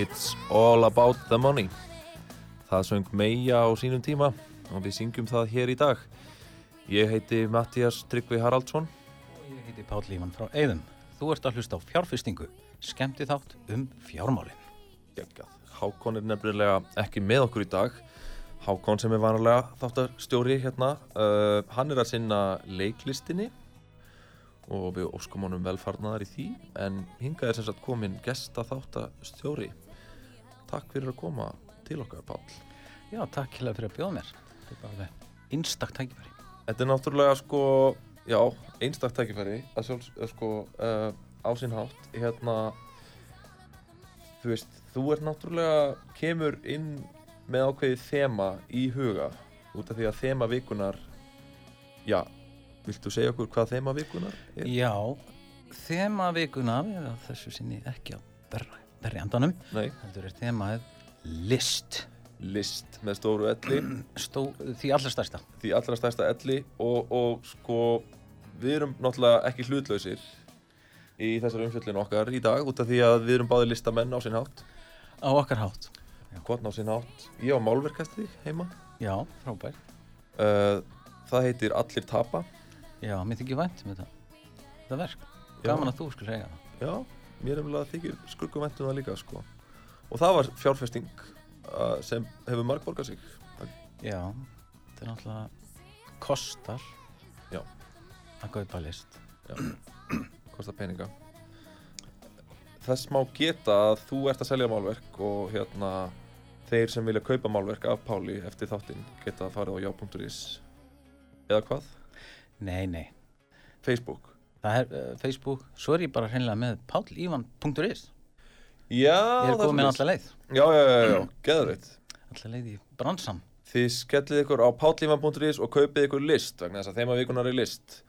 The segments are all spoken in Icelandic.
It's all about the money. Það söng Meija á sínum tíma og við syngjum það hér í dag. Ég heiti Mattias Tryggvi Haraldsson. Ég heiti Páll Líman frá Eðum. Þú ert að hlusta á fjárfestingu, skemmti þátt um fjármálin. Geggjað. Hákon er nefnilega ekki með okkur í dag. Hákon sem er vanalega þáttarstjóri hérna, uh, hann er að sinna leiklistinni og við óskum honum velfarnaðar í því en hingað er sem sagt komin gesta þáttarstjóri. Takk fyrir að koma til okkar, Páll. Já, takk hérlega fyrir að bjóða mér. Þetta er bara alveg einstak tækifæri. Þetta er náttúrulega sko, já, einstaktt tækifæri að sjálfs, sko, uh, á sinn hátt, hérna, þú veist, þú ert náttúrulega, kemur inn með ákveðið þema í huga, út af því að þema vikunar, já, viltu segja okkur hvað þema vikunar er? Já, þema vikunar er að þessu sinni ekki á verri, verri andanum. Nei, Heldur er þemaðið list. list með stóru elli, Stó, því allra stærsta. því allra stærsta elli og, og sko, við erum náttúrulega ekki hlutlausir í þessari umfjöllinu okkar í dag út af því að við erum báði listamenn á sinn hátt Á okkar hátt. Hvort á sinn átt? Ég á málverkastri heima. Já, frábær. Uh, það heitir Allir tapa. Já, mér þykir vænt um þetta. Þetta verk. Já. Gaman að þú skulle segja það. Já, mér vel að þykir skurkumventum það líka, sko. Og það var fjárfesting uh, sem hefur margborgað sig. Já, þetta er náttúrulega kostar Já. að kaupa list. Kostar peninga. Þess má geta að þú ert að selja málverk og hérna þeir sem vilja kaupa málverk af Páli eftir þáttinn geta að fara á já.is eða hvað? Nei, nei. Facebook. Það er uh, Facebook, svo er ég bara hreinlega með pállívan.is. Já, Ég er komin alltaf leið. Já, já, já, já, geðveitt. Alltaf leið í bransan. Þið skellið ykkur á pátlífan.is og kaupið ykkur list vegna þess að þeim að vikunar er list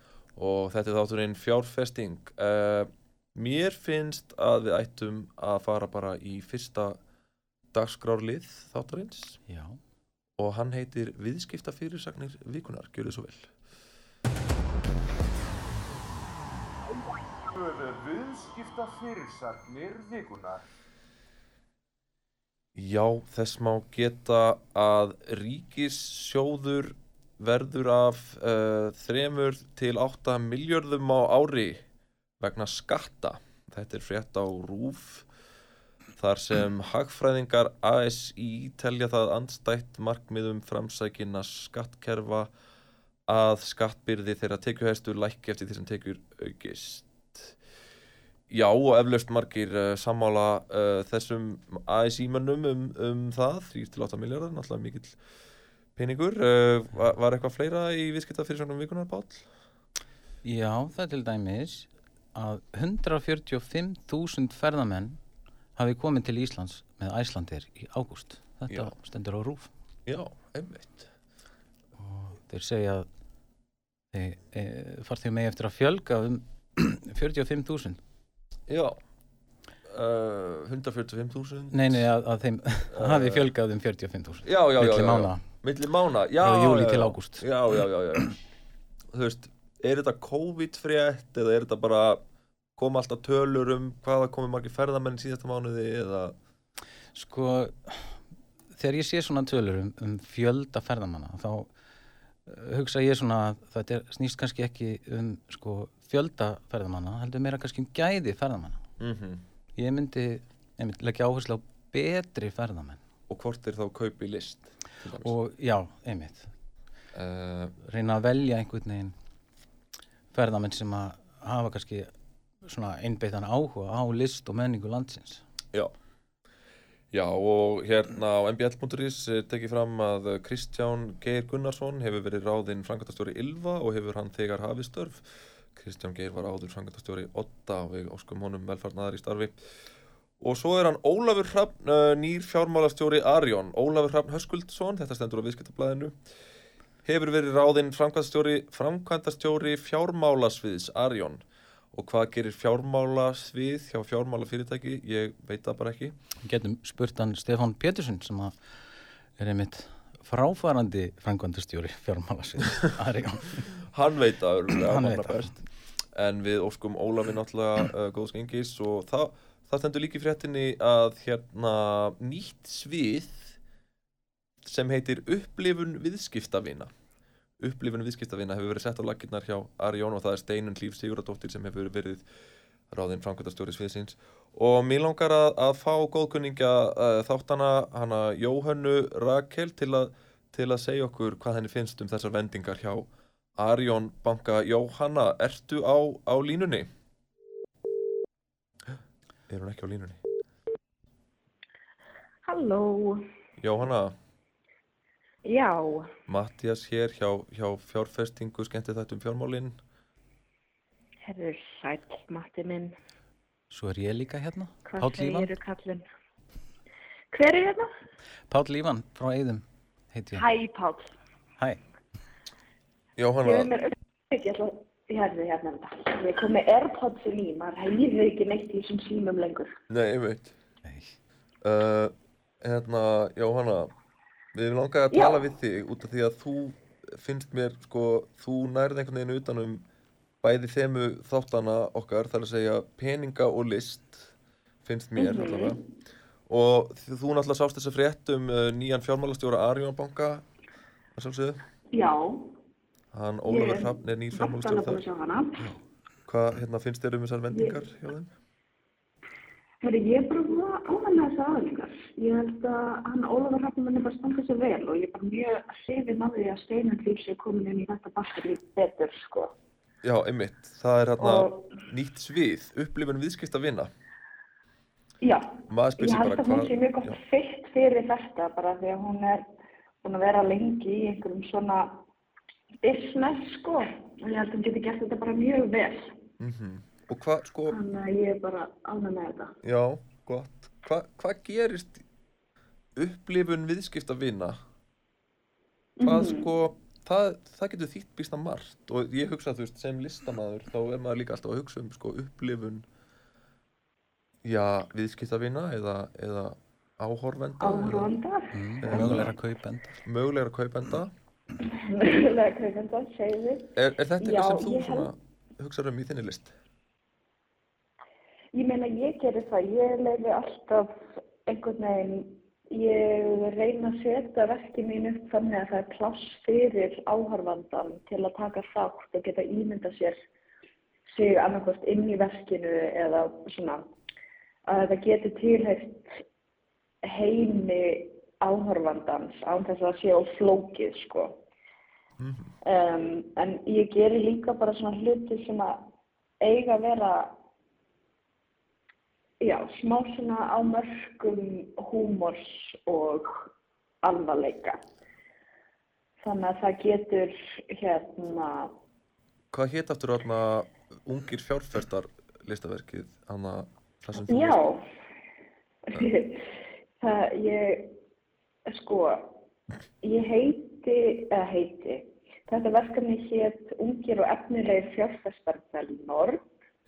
og þetta er þátturinn fjárfesting uh, Mér finnst að við ættum að fara bara í fyrsta dagskrárlið þáttarins Já. og hann heitir Viðskipta fyrirsagnir vikunar, gjör þið svo vel Viðskipta fyrirsagnir vikunar. Já, þess má geta að ríkissjóður verður af uh, þremur til átta miljörðum á ári vegna skatta. Þetta er frétt á RÚF þar sem hagfræðingar ASI telja það andstætt markmiðum framsækina skattkerfa að skattbyrði þeirra tekjuhæstu lækki eftir því sem tekjur aukist. Já, og eflaust margir uh, sammála uh, þessum ASI-mönnum um, um það, 3-8 miljardar, náttúrulega mikill peningur. Uh, var, var eitthvað fleira í viðskipta fyrir svona vikunar, Páll? Já, það er til dæmis að 145.000 ferðamenn hafi komið til Íslands með Æslandir í ágúst. Þetta Já. stendur á rúf. Já, einmitt. Þeir segja að þeir e, farþegum megi eftir að fjölga um 45.000. Já. Uh, 145.000. Nei, nei, að, að þeim hafi fjölgað um 45.000. Já, já, já. Milli já. Já. Milli mána, já. Frá júlí já, til já. ágúst. Já, já, já, já. Þú veist, er þetta COVID-frétt eða er þetta bara koma alltaf tölur um hvaða komið margir ferðamenn síðasta mánuði eða... Sko, þegar ég sé svona tölur um, um fjölda ferðamanna, þá uh, hugsa ég svona að þetta er, snýst kannski ekki um sko, fjölda ferðamanna, heldur meira kannski um gæði ferðamanna. Mm Ég myndi, myndi leggja áherslu á betri ferðamenn. og hvort er þá kaup í list og já, einmitt. Uh, reyna að velja einhvern veginn ferðamenn sem að hafa kannski svona einbeittan áhuga á list og menningu landsins. Já. Já og hérna á mbl.is er tekið fram að Kristján Geir Gunnarsson hefur verið ráðinn frangatastjóri Ylva og hefur hann þegar hafið störf Kristján Geir var áður frangatastjóri Otta og við óskum honum velfarnaðar í starfi. Og svo er hann Ólafur Hrafn, uh, nýr fjármálastjóri Arjón Ólafur Hrafn Höskuldsson, þetta stendur á viðskiptablaðinu hefur verið ráðinn framkvæmdastjóri, framkvæmdastjóri fjármálasviðs Arjón og hvað gerir fjármálasvið hjá fjármálafyrirtæki, ég veit það bara ekki. Getum spurt hann Stefán Pétursson sem er einmitt fráfarandi frangvandastjóri fjármálasvið Arjón hann veit það Hann hann veit það. En við óskum Ólafi náttúrulega uh, góðs gengis og það, það stendur líka í fréttinni að hérna nýtt svið sem heitir upplifun viðskiptavina. Upplifun viðskiptavina hefur verið sett á laginnar hjá Arjón og það er Steinun Hlíf Siguradóttir sem hefur verið ráðinn framkvæmdastjóri sviðsins. Og mér langar að, að fá góðkunningja uh, þáttana hana Jóhönnu Rakel til að, til að segja okkur hvað henni finnst um þessar vendingar hjá Arjón banka Jóhanna, ertu á, á línunni? Er hún ekki á línunni? Halló, Jóhanna, já, Mattias hér hjá, hjá fjárfestingu skemmti þetta um fjármálin. Herður sæll, Matti minn, Svo er ég líka hérna, hvað Lífan segirðu kallinn? Hver er hérna? Páll Lífan frá Eidum heiti ég. Hæ, Páll, Hæ, ég er Jóhanna, mér auðvitað, ég að, herði hérna um þetta, ég kom með Airpods í líf, maður heyrir ekki neitt í þessum símum lengur. nei, ég veit nei uh, Hérna, Jóhanna Við langaði að Já. tala við þig út af því að þú finnst mér, sko, þú nærið einhvern veginn utanum bæði þemu þáttana okkar, þar að segja peninga og list, finnst mér Mhm. allavega. Og þú náttúrulega sást þessa frétt um uh, nýjan fjármálastjóra Arjón banka, að sjálfsögðu. Já, Hann Ólafur Ég- Hrafn er nýr Vatnana fjármálastjóra búin að þar. sjá hana. Hvað, hérna, finnst þér um þessar vendingar hjá þeim? Herri, ég er bara búin að ávæna þessa aðlingar. Ég held að hann Ólafur Hrafnum er bara standa sér vel og ég er bara mjög hrifin af því að Steinar Líf sé komin inn í þetta batteri betur, sko. Já, einmitt. Það er hérna Og- nýtt svið, upplifun viðskipta vina. Já, Maður spyr ég held að hún sé mjög gott Já. fyrst fyrir þetta bara því að hún er búin að vera lengi í einhverjum svona business sko og ég held að hún geti gert þetta bara mjög vel Mm Og hvað, sko, þannig að ég er bara ánægð með þetta já, gott. Hva, hvað gerist upplifun viðskipta vina? Hvað, Mhm. sko, það, það getur þýtt býst að margt og ég hugsa, þú veist, sem listamaður þá er maður líka alltaf að hugsa um, sko, upplifun já, viðskipta vina eða, eða áhorfenda eða áhróndar mm, mögulegra kaupenda mögulegra kaupenda. Segir við Er, er þetta eitthvað sem þú svona hugsaður um í þinni list? Ég meina, ég gerir það. Ég leiði alltaf einhvern veginn, ég reyna að setja verkið mín upp þannig að það er pláss fyrir áhorfandan til að taka þátt og geta ímynda sér sig annarkost inn í verkinu eða svona að það geti tilhægt heimi áhorfandans án þess að það sé á flókið, sko. Um, en ég gerir líka bara svona hluti sem að eiga að vera já, smá svona á mörgum húmors og alvarleika. Þannig að það getur hérna, Hvað hétt aftur þarna ungir fjárfestar listaverkið, þú já, það ég, sko, ég heiti, eða heiti, þetta verkefni hétt Ungir og efnilegir fjárfestar Belnor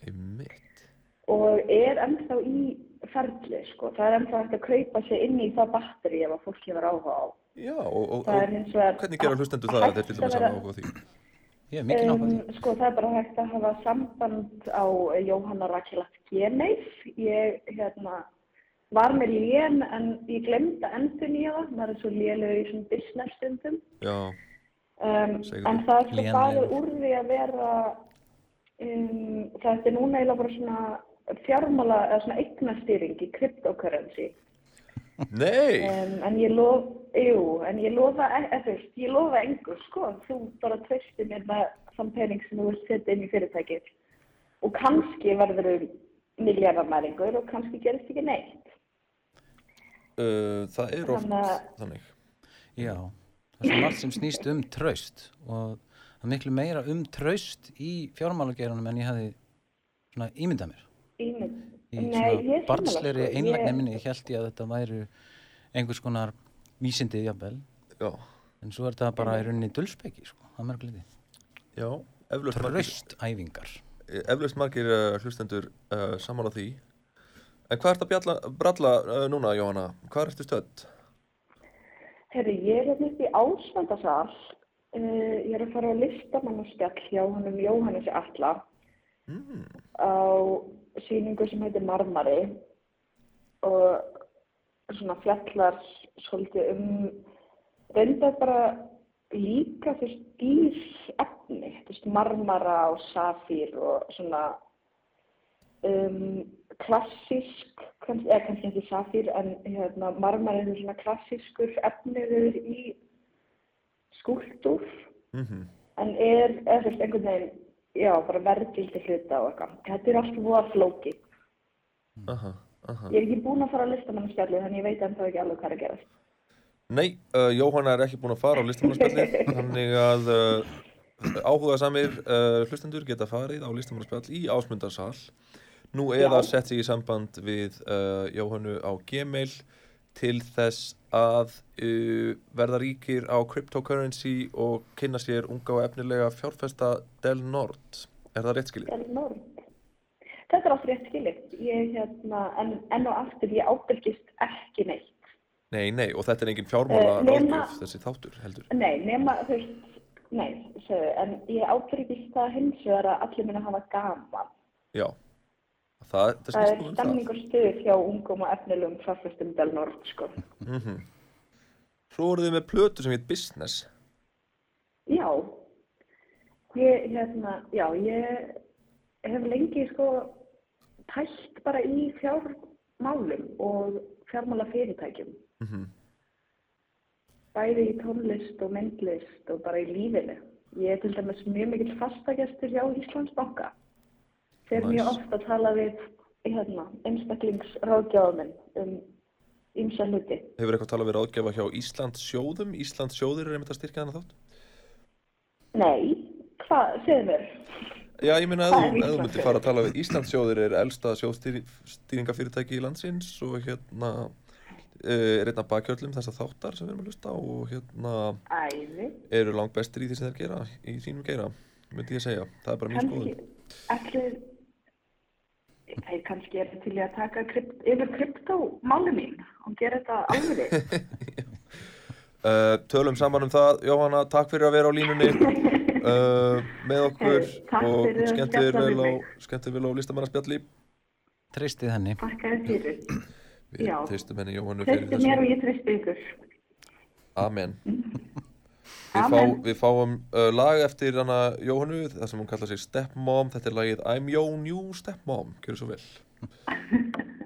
Einmitt. og er ennþá í ferli, sko. Það er ennþá hægt að kaupa sér inn í það batteri ef að fólk hefur áhuga á. Já, og, og, og hvernig gera hlustendur það að þeir til dæmis hafa áhuga á því? ég er mikið náttúrulega Um, sko það er bara hægt að hafa samband á Jóhanna Rakelat Geneif. Ég hérna, var með lén en ég glemdi að endur nýja það. Það er svo lélega í svona business stundum. Já, Um, en það er bara Leifur. úr því að vera, um, þetta er núna eiginlega bara svona fjármála eða svona eignastýring í cryptocurrency. Nei, Um, en ég lof, jú, en ég lofa, e- eða þú veist, ég lofa engur, sko. Þú bara treystir mér með þann pening sem þú vilt setja inn í fyrirtækið. Og kannski verður þú miljardamæringur og kannski gerist ekki neitt. uh, það er oft Þannig þannig Já, það er margt sem snýst um traust og það er miklu meira um traust í fjármálageranum en ég hefði svona ímyndað mér. Ímynd. Í Nei, ég svona er sko. einlægni Ég- minni, ég held ég að þetta væru einhvers konar vísindi jafnvel, Já, en svo er þetta bara í rauninni dulspeki, sko, það mörg liti. já, eflaust margir, uh, hlustendur uh, saman á því En hvað ert að bralla uh, núna, Jóhanna? Hvað ertu stödd? Herri, ég er hérna upp í Ásvandasal. Uh, ég er að fara á listamannaspjall hjá honum Jóhannesi Alla Mm. á sýningu sem heitir Marmari og svona fjallar svolítið um reyndar bara líka veist dýr efni, þú veist marmara og safír og svona um, klassísk, eða kannski ekki safír en hérna marmara er svona klassískur efniður í skúltúr Mm en er, eða þú veist, einhvern veginn, já, bara verðgildi hluta og eitthvað. Þetta er allt voða flóki. Aha, aha Ég er ekki búin að fara á listamannaspjallið, þannig ég veit ennþá ekki alveg hvað er að gerast. Nei, uh, Jóhanna er ekki búin að fara á listamannaspjallið Þannig að uh, áhuga samir uh, hlustendur geta farið á listamannaspjall í Ásmundarsal Nú eða Já. sett sig í samband við uh, Jóhannu á Gmail til þess að uh, verða ríkir á cryptocurrency og kynna sér unga og efnilega fjárfesta Del Nord. Er það rétt skilið? Það er enormt. Þetta er allt rétt skilið. Ég, hérna, en, enn og aftur, ég ábyrgist ekki neitt. Nei, nei, og þetta er engin fjármála Eh, nema- þessi þáttur heldur. Nei, nema, þú veist, nei, en ég ábyrgist það hins vegar að allir minna hafa gaman. Já, það, það er um það. stemning og stuð hjá ungum og efnilegum fjárfestum Del Nord, sko. Mm Svo voruð þið með plötu sem heit Business. Já, ég, hérna, já, ég hef lengi, sko, tælt bara í fjármálum og fjármála fyrirtækjum. Mm bæði í tónlist og myndlist og bara í lífinu. Ég er til dæmis mjög mikill fastagestur hjá Íslandsbanka. Þegar Nice. mjög ofta tala við hérna, einstaklingsráðgjáðuminn um ymsa hluti. Hefur eitthvað talað við ráðgjafa hjá Íslands sjóðum? Íslands sjóðir er einmitt að styrkja hana þátt? Nei, hvað, segðu mér. Já, ég meina að þú, myndir fara að tala við Íslands sjóðir er elsta sjóðstýringafyrirtæki í landsins og hérna eh, er einn af bakhjöllum þessar þáttar sem við erum að hlusta á og hérna Æði, eru langt bestir í því sem þeir gera í þínum geira, myndi ég segja. Það er bara kannski, skoðun. Þeir kannski er til að taka krypt, yfir kryptómáli mín og gera þetta alveg. Uh, tölum saman um það, Jóhanna, takk fyrir að vera á línunni uh, með okkur Hey, og við vel á, mig. skemmtið vel á listamannaspjalli. Treystið henni. Takk að fyrir. Við Já. treystum henni Jóhannu mér þessu. og ég treystu ykkur. Amen. Við, fá, við fáum uh, lag eftir hana Jóhannu, það sem hún kallar sig Stepmom, þetta er lagið I'm Your New Stepmom, gjör svo vel.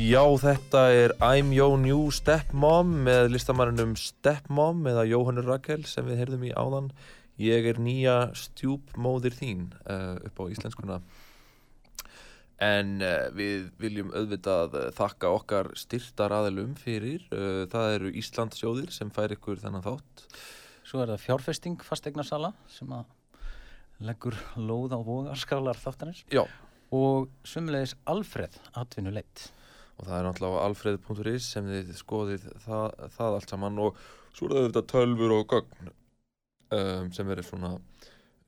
Já, þetta er I'm Your New Stepmom með listamannunum Stepmom eða Jóhannur Rakel sem við heyrðum í áðan. Ég er nýja stjúpmóðir þín uh, upp á íslenskuna. En uh, við viljum auðvitað uh, þakka okkar styrtar aðilum fyrir. Uh, það eru Íslandsjóðir sem fær ykkur þennan þátt. Svo er það fjárfesting fasteignasala sem að leggur lóð á vogarskálar þáttanins Já. og sumulegis Alfreð atvinnuleitt. Og það er náttúrulega á alfreð.is sem þið skoðið það, það allt saman. Og svo er það auðvitað tölfur og gögn um, sem verður svona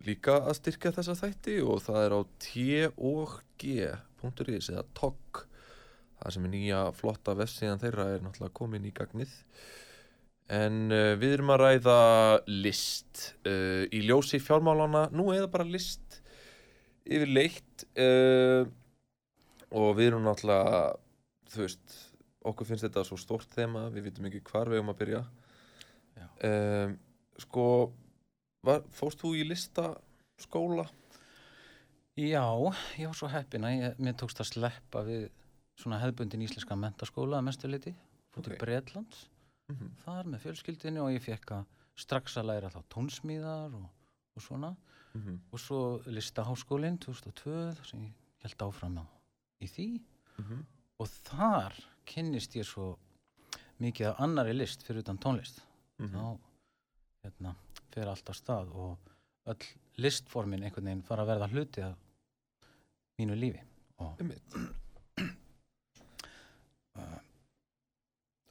líka að styrkja þessa þætti. Og það er á tog.is eða tog. Það sem er nýja flotta vefsíðan þeirra er náttúrulega komin í gagnið. En uh, við erum að ræða list uh, í ljósi fjármálana nú eða bara list yfir leitt uh, og við erum náttúrulega þú veist, okkur finnst þetta svo stórt þema, við vitum ekki hvar við erum að byrja um, sko var, fórst þú í listaskóla? Já, ég var svo heppin að ég, mér tókst að sleppa við svona hefðbundin íslenska mentaskóla að mestu liti, fór til Ok. Bretlands Mm þar með fjölskyldinni og ég fekk að strax að læra þá tónsmíðar og, og svona -hmm. og svo listaháskólinn 2002 þar sem ég held áfram á í því Mhm. Og þar kynnist ég svo mikið af annari list fyrir utan tónlist. Mhm. þá hérna, fer allt á stað og öll listformin einhvern veginn fara að verða hluti af mínu lífi. Og,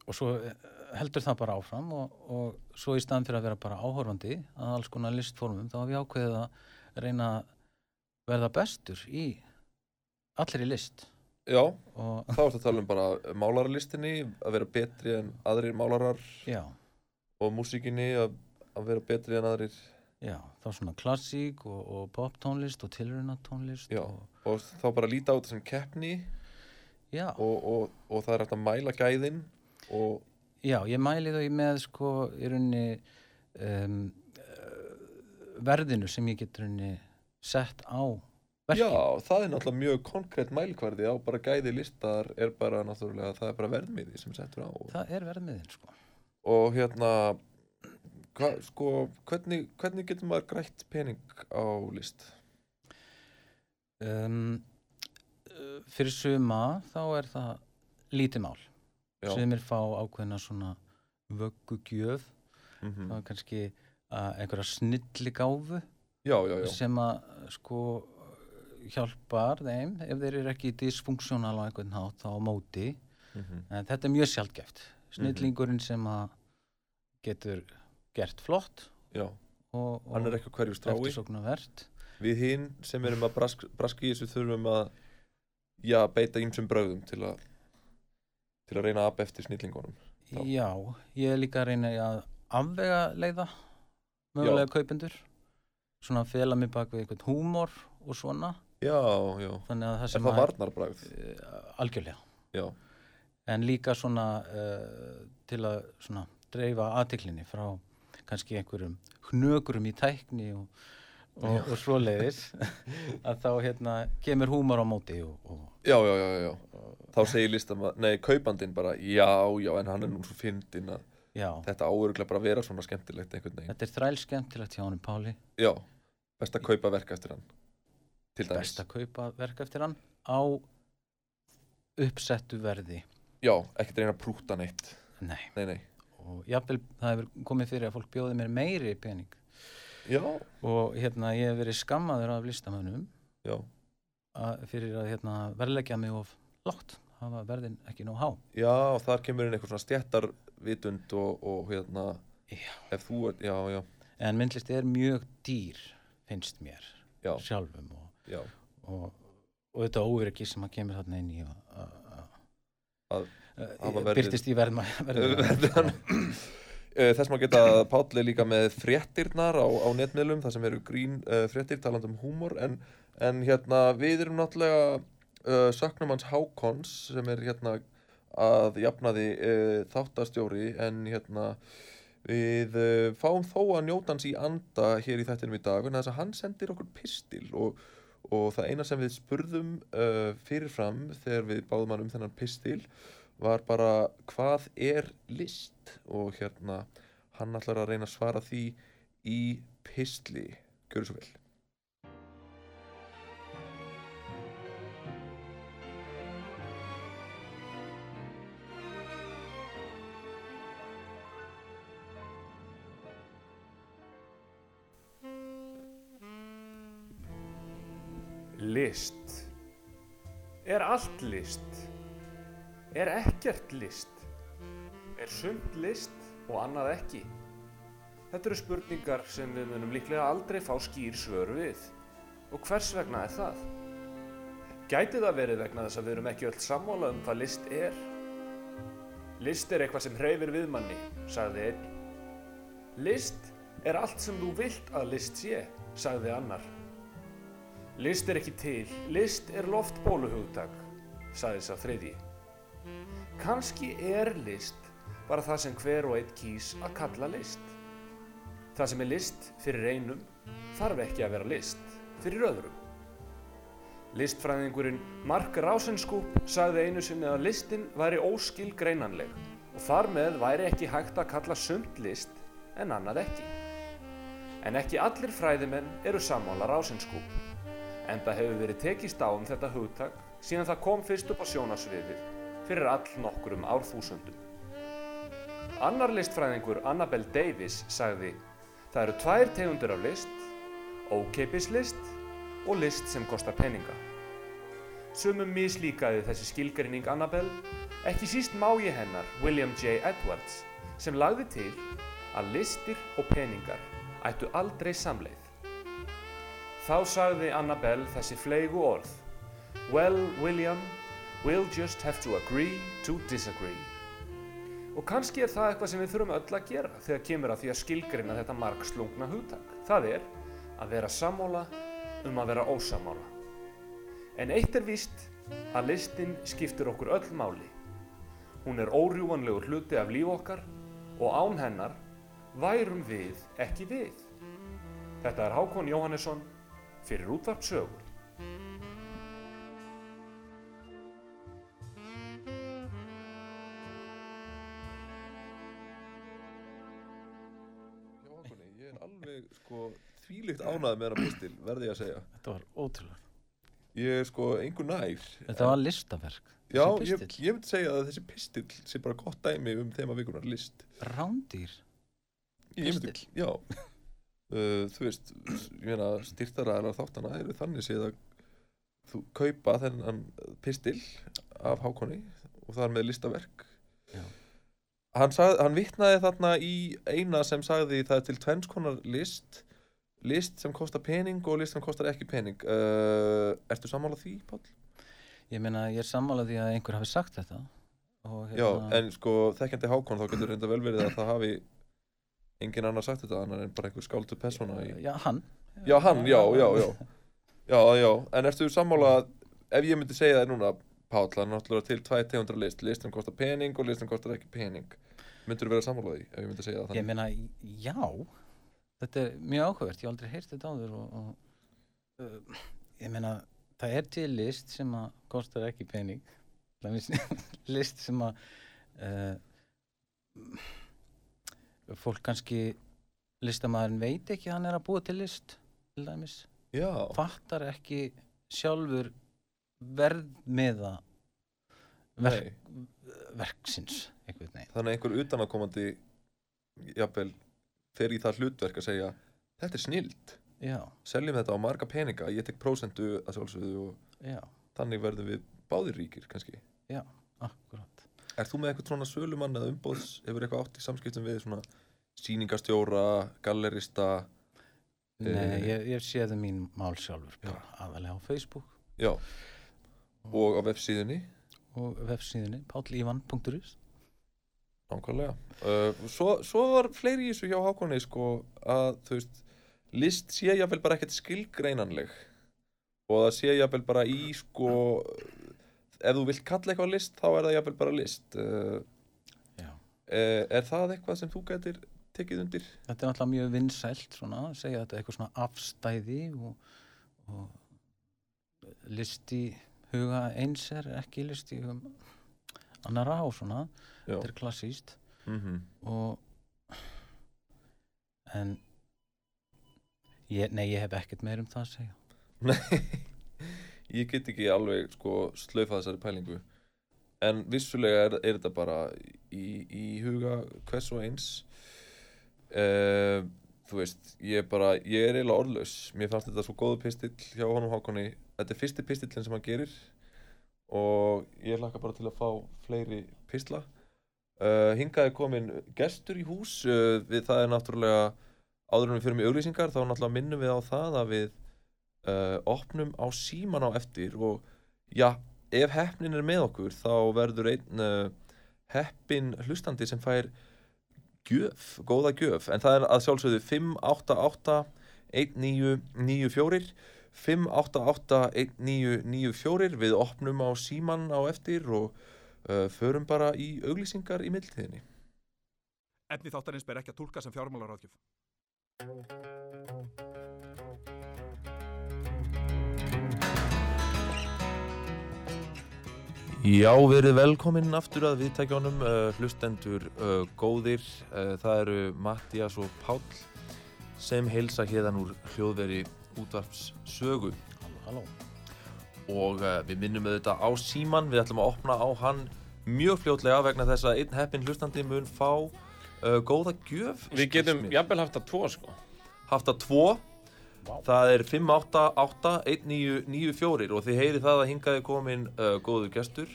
og svo eh, heldur það bara áfram og, og svo í staðan fyrir að vera bara áhorfandi að alls konar listformum þá hef ég ákveðið að reyna að verða bestur í allir í list Já, og þá ertu að tala um bara málaralistinni, að vera betri en aðrir málarar já, og músíkinni að, að vera betri en aðrir. Já, þá svona klassík og, og poptónlist og tilraunatónlist Já. og, og þá bara líta á þetta sem keppni já, og, og, og það er hægt að mæla gæðin og já, ég mæli þau með sko í rauninni um, verðinu sem ég get í rauninni sett á verki. Já, það er náttúrulega mjög konkrétt mælkvarði á bara gæði listar er bara náttúrulega, það er bara verðmiði sem settur á. Það er verðmiðin sko. Og hérna hva, sko, hvernig, hvernig getur maður grætt pening á list? um, fyrir suma þá er það lítið mál. Er fá ákveðna svona vöggugjöf. Mm það er kannski einhverja snilli gáfu já, já, já. sem að sko hjálpar þeim. Ef þeir eru ekki dysfunksjónal á einhvern hátt þá á móti. Mm en þetta er mjög sjálfgeft snillingurinn sem að getur gert flott já. og, Hann er og eftirsóknarvert. Við hinn sem erum að brask, braski í þessu þurfum að já, beita ímsum bröðum til að til að reyna að apa eftir snillingunum. Já. Já, ég er líka að reyna að afvega leiða mögulega kaupendur. Svona að fela mig bak við einhvern húmor og svona Já, já þannig að það Er sem það að varnarbragð? uh, algjörlega Já, en líka svona uh, til að svona dreifa aðtiklinni frá kannski einhverjum hnökurum í tækni og og, og svoleiðis að þá hérna kemur húmor á móti og, og Já, já, já, já. Þá segir listamæður, nei, kaupandinn bara, já, já, en hann er nú svo fyndinn að þetta áuruglega bara vera svona skemmtilegt einhvern veginn. þetta er þræl skemmtilegt hjá honum Páli Já, best að kaupa verk eftir hann. Best að kaupa verk eftir hann á uppsettu verði. Já, ekkert reyna að prúta neitt. nei, Nei, nei. og jafnvel það hefur komið fyrir að fólk bjóði mér meiri pening. Já, og hérna ég hef verið skammaður af listamönnum. Já, að, fyrir að hérna, verðleggja mig of látt hafa verðin ekki nóg há. Já, og þar kemur inn eitthvað svona stjættarvitund og, og hérna, Já. ef þú já, já, en myndlist er mjög dýr finnst mér já, sjálfum og, já, og, og þetta óöryggi sem að kemur þarna inn í að, að, verðið- byrtist í verðma. Eh, Þess maður geta er líka með fréttirnar á, á netmiðlum, það sem eru grín uh, fréttir talandi um húmor, en, en hérna við erum náttúrulega uh, söknum hans Hákons sem er hérna að jafnaði uh, þáttastjóri, en hérna við fáum þó að njóta hans í anda hér í þættinum í dag, en þess að hann sendir okkur pistil og, og það eina sem við spurðum uh, fyrirfram þegar við báðum hann um þennan pistil var bara hvað er list? Og hérna hann ætlar að reyna að svara því í pistli. Gjörðu svo vel List. Er allt list? Er ekkert list? Er sumt list og annað ekki? Þetta eru spurningar sem við munum líklega aldrei fá skýr svör við. Og hvers vegna er það? Gæti það verið vegna þess að við erum ekki öll sammála um hvað list er? List er eitthvað sem hreyfir við manni, sagði einn. List er allt sem þú vilt að list sé, sagði annar. List er ekki til, list er loftbóluhugtak, sagði sá þriðji. Kanski er list bara það sem hver og einn kýs að kalla list. Það sem er list fyrir einum þarf ekki að vera list fyrir öðrum. Listfræðingurinn Mark Rausenskúp sagði einu sinni að listin væri óskilgreinanleg og þar með væri ekki hægt að kalla sumt list en annað ekki. En ekki allir fræðimenn eru sammála Rausenskúp. Enda hefur verið tekist á um þetta hugtak síðan það kom fyrst upp á sjónarsviðið fyrir all nokkurum árþúsundum. Annar listfræðingur Annabel Davis sagði Það eru tvær tegundir af list, ókeipis list og list sem kostar peninga. Sumum mislíkaði þessi skilgreining Annabel, ekki síst mági hennar William J. Edwards sem lagði til að listir og peningar ættu aldrei samleið. Þá sagði Annabel þessi fleigu orð Well, William, we'll just have to agree to disagree. Og kannski er það eitthvað sem við þurfum öll að gera þegar kemur að því að skilgreina þetta margslungna hugtak. Það er að vera sammála um að vera ósammála. En eitt er víst að listin skiptir okkur öll máli. Hún er órjúvanlegur hluti af líf okkar og án hennar værum við ekki við. Þetta er Hákon Jóhannesson fyrir útvarp sögur. Já, Hákonni, ég er alveg sko þvílíkt ánæð með þennan pistil, verði ég að segja Þetta var ótrúlega. Ég er sko einhver nær Þetta var listaverk. Já, ég, ég myndi segja að þessi pistil sé bara gott dæmi um þema vikunar list Rándýr. Ég myndi-? Já uh, Þú veist, ég meina styrtaraðarar þáttana eru þannig séð að þú kaupa þennan pistil af Hákonni og það er með listaverk Já. Hann, hann vitnaði þarna í eina sem sagði það er til tvenns konar list list sem kostar pening og list sem kostar ekki pening uh, Ertu sammála því, Páll? Ég meina, ég er sammálað því að einhver hafi sagt þetta. Hérna- Já, en sko þekkjandi Hákon þá getur reynda vel verið að það hafi engin annar sagt þetta annar en bara einhver skáldu persóna í... Já, hann. Já, hann, já, já, já Já, já, en ertu sammála að ef ég myndi segja það núna Páll, það er náttúrulega til tvær tegundra list list sem kostar pening og list sem kostar ekki pening myndur þú vera sammála því ef ég myndi segja það Ég þannig meina, já, þetta er mjög áhugavert, ég hef aldrei heyrt þetta áður og, og uh, ég meina það er til list sem að kostar ekki pening list sem að uh, fólk kannski listamaðurinn veit ekki hann er að búa til list til dæmis, Já, fattar ekki sjálfur verðmiða verk, verksins einhvern veginn. Þannig að einhver utanakomandi jafnvel fer í það hlutverk að segja þetta er snild, já, seljum þetta á marga peninga ég tek prósentu að sjálfsögðu og já, þannig verðum við báðir ríkir kannski. Já, akkurat Er þú með eitthvað svona sölumann eða umbóðs hefur eitthvað átt í samskiptum við svona sýningastjóra, gallerista? Nei, Eh, ég, ég séði mín mál sjálfur bara aðalega á Facebook. Já. Og á vefsíðunni? Og vefsíðunni pállívan.is Nákvæmlega. Uh, svo, svo var fleiri í þessu hjá Hákonni sko að þú veist, list sé jáfnvel bara ekkert skilgreinanleg. Og það sé jáfnvel bara í sko, ef þú vilt kalla eitthvað list þá er það jáfnvel bara list. Uh, Já. er, það eitthvað sem þú getur tekið undir? Þetta er náttúrulega mjög vinsælt svona, segja þetta eitthvað svona afstæði og, og listi huga eins er ekki listi hugum annara og svona, Já. þetta er klassíst Mm og en ég, nei, ég hef ekkert meir um það að segja Nei, ég get ekki alveg sko slaufa þessari pælingu. En vissulega er, er þetta bara í, í huga hvers og eins. Uh, þú veist, ég er bara ég er eiginlega orðlaus, mér fannst þetta svo góðu pistill hjá honum Hákonni þetta er fyrsti pistillin sem hann gerir. Og ég hlakka bara til að fá fleiri pistla. Uh, hingaði komin gestur í hús. Uh, við það er náttúrulega áður en við fyrir með auglýsingar þá náttúrulega minnum við á það að við uh, opnum á síman á eftir og já, ef heppnin er með okkur þá verður einn uh, heppin hlustandi sem fær gjöf, góða gjöf. En það er að sjálfsögðu 588 1994 588 1994 við opnum á síman á eftir og uh, förum bara í auglýsingar í mildtíðinni Efni þáttarins ber ekki að tólka sem fjármálaráðgjöf. Já, verið velkominn aftur að viðtækjónum, uh, hlustendur uh, góðir. Uh, það eru Mattias og Páll sem heilsa hérðan úr hljóðveri útvarps sögu. Halló, halló Og við minnum auðvitað á síman, við ætlum að opna á hann mjög fljótlega vegna þess að einn heppin hlustandi mun fá góða gjöf. Við getum jafnvel haft að tvo sko. haft að tvo. Það er 588-1994 og þið heyri það að hingaði komin uh, góður gestur.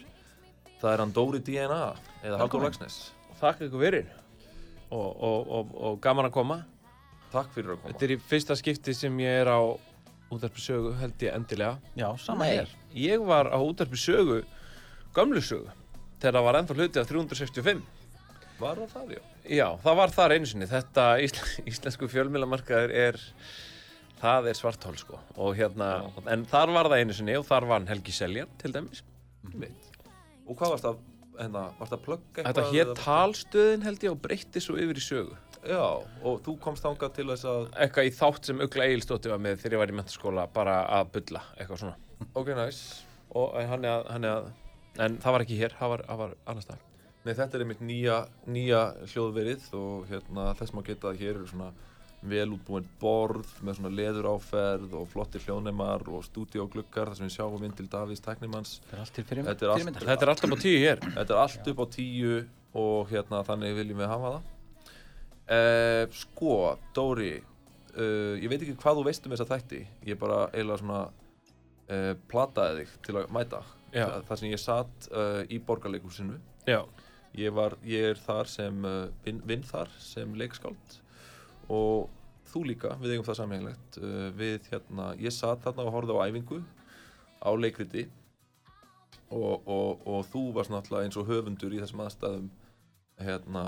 Það er hann Dóri DNA eða Haldur. Lagsnes. Þakka ykkur fyrir og, og, og, og gaman að koma. Takk fyrir að koma. Þetta er í fyrsta skipti sem ég er á útarpi sögu held ég endilega. Já, sama hér ég var á útarpi sögu, gömlu sögu, þegar það var ennþá hluti af 365. Var það það, já? Já, það var þar einu sinni. Þetta ísl íslensku fjölmiðlamarkaður er, það er svartól sko. Og hérna, en þar var það einu sinni og þar var Helgi Seljan til dæmis. Mitt. Og hvað varst það, hérna, varst það plugg eitthvað? Þetta eða- talstöðin held ég og breytti svo yfir í sögu. Já, og þú komst þangað til þess að, Eitthvað í þátt sem Ugla Egilstóttir var með þegar ég var í mentaskóla bara að bulla, eitthvað svona. ok, nice. Og eh, hann er að, hann er að, en það var ekki hér, það var, það var annars staðar. Nei, þetta er einmitt nýja, nýja hljóðverið og hérna þess maður geta að hér eru svona vel útbúin borð með svona leðuráferð og flottir hljóðneimar og stúdíógluggar þar sem við sjáum inn til Davíðs tæknimanns. Þetta er allt alltaf á tíu hér. Þetta er allt upp á tíu og hérna þannig viljum við hafa það. Uh, sko, Dóri, uh, ég veit ekki hvað þú veist um þessa þætti. Ég bara eiginlega svona uh, plataði þig til að mæta. Já. Þa- Þar sem ég satt uh, í borgarleikhúsinu. Já. Ég, var, ég er þar sem, vinn þar sem leikskáld og þú líka, við eigum það samhenglegt. Uh, við hérna, ég satt þarna og horfði á æfingu á leikriti og, og, og þú varst náttúrulega eins og höfundur í þessum aðstæðum hérna,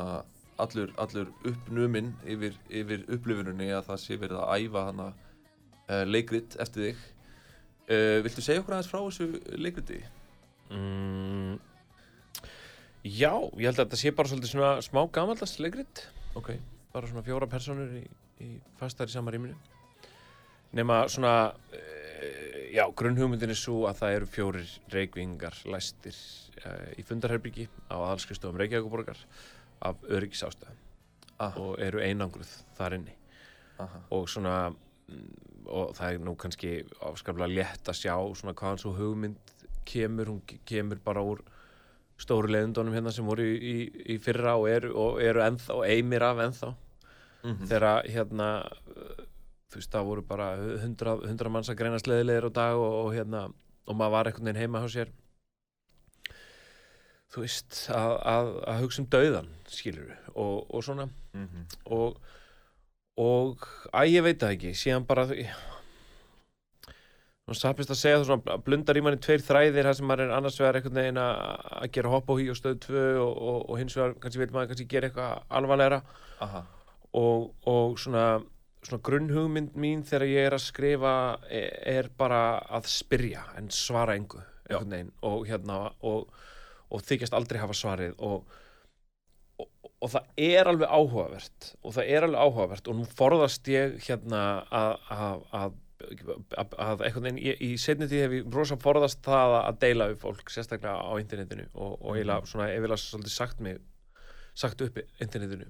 allur, allur uppnuminn yfir, yfir upplifuninni að það sé verið að æfa hana uh, leikrit eftir þig. Uh, viltu segja okkur aðeins frá þessu leikriti? Mm, já, ég held að þetta sé bara svolítið svona smá gamaldast leikrit. Ok. Bara svona fjóra personur í, í fastar í sama rýminu. Nema svona uh, já, grunnhugmyndin er svo að það eru fjórir reykvingar læstir uh, í fundarherbyggi á aðalskristofum Reykjavíkuborgar af öryggis Ah, og eru einangruð þar inni. Aha. og svona mm, og það er nú kannski afskaplega létt að sjá svona hvaðan svo hugmynd kemur, hún ke- kemur bara úr stóru leiðundunum hérna sem voru í, í, í fyrra og eru, og eru ennþá og eimir af ennþá Mhm. þegar hérna þú veist það voru bara hundra, hundra manns að greina sleðilegir á dag og, og hérna og maður var einhvern veginn heima hjá sér þú veist að, að, að hugsa um dauðan skilur og, og svona Mhm. og og að ég veit það ekki síðan bara og sapist að segja það svona blundar í manni tveir þræðir þar sem maður er annars vegar einhvern veginn að gera hopp og hí og stöð 2 og, og, og hins vegar kannski veit maður kannski gera eitthvað alvarlegra. Og, og svona, svona grunnhugmynd mín þegar ég er að skrifa er, er bara að spyrja en svara engu veginn og hérna og, og þykjast aldrei hafa svarið og, og það er alveg áhugavert og það er alveg áhugavert og nú forðast ég hérna að, að, einhvern veginn, ég, í setni tíð hef ég rosa forðast það að- deila við fólk sérstaklega á internetinu og, og eiginlega svona, ég vil að svolítið sagt mig sagt upp internetinu.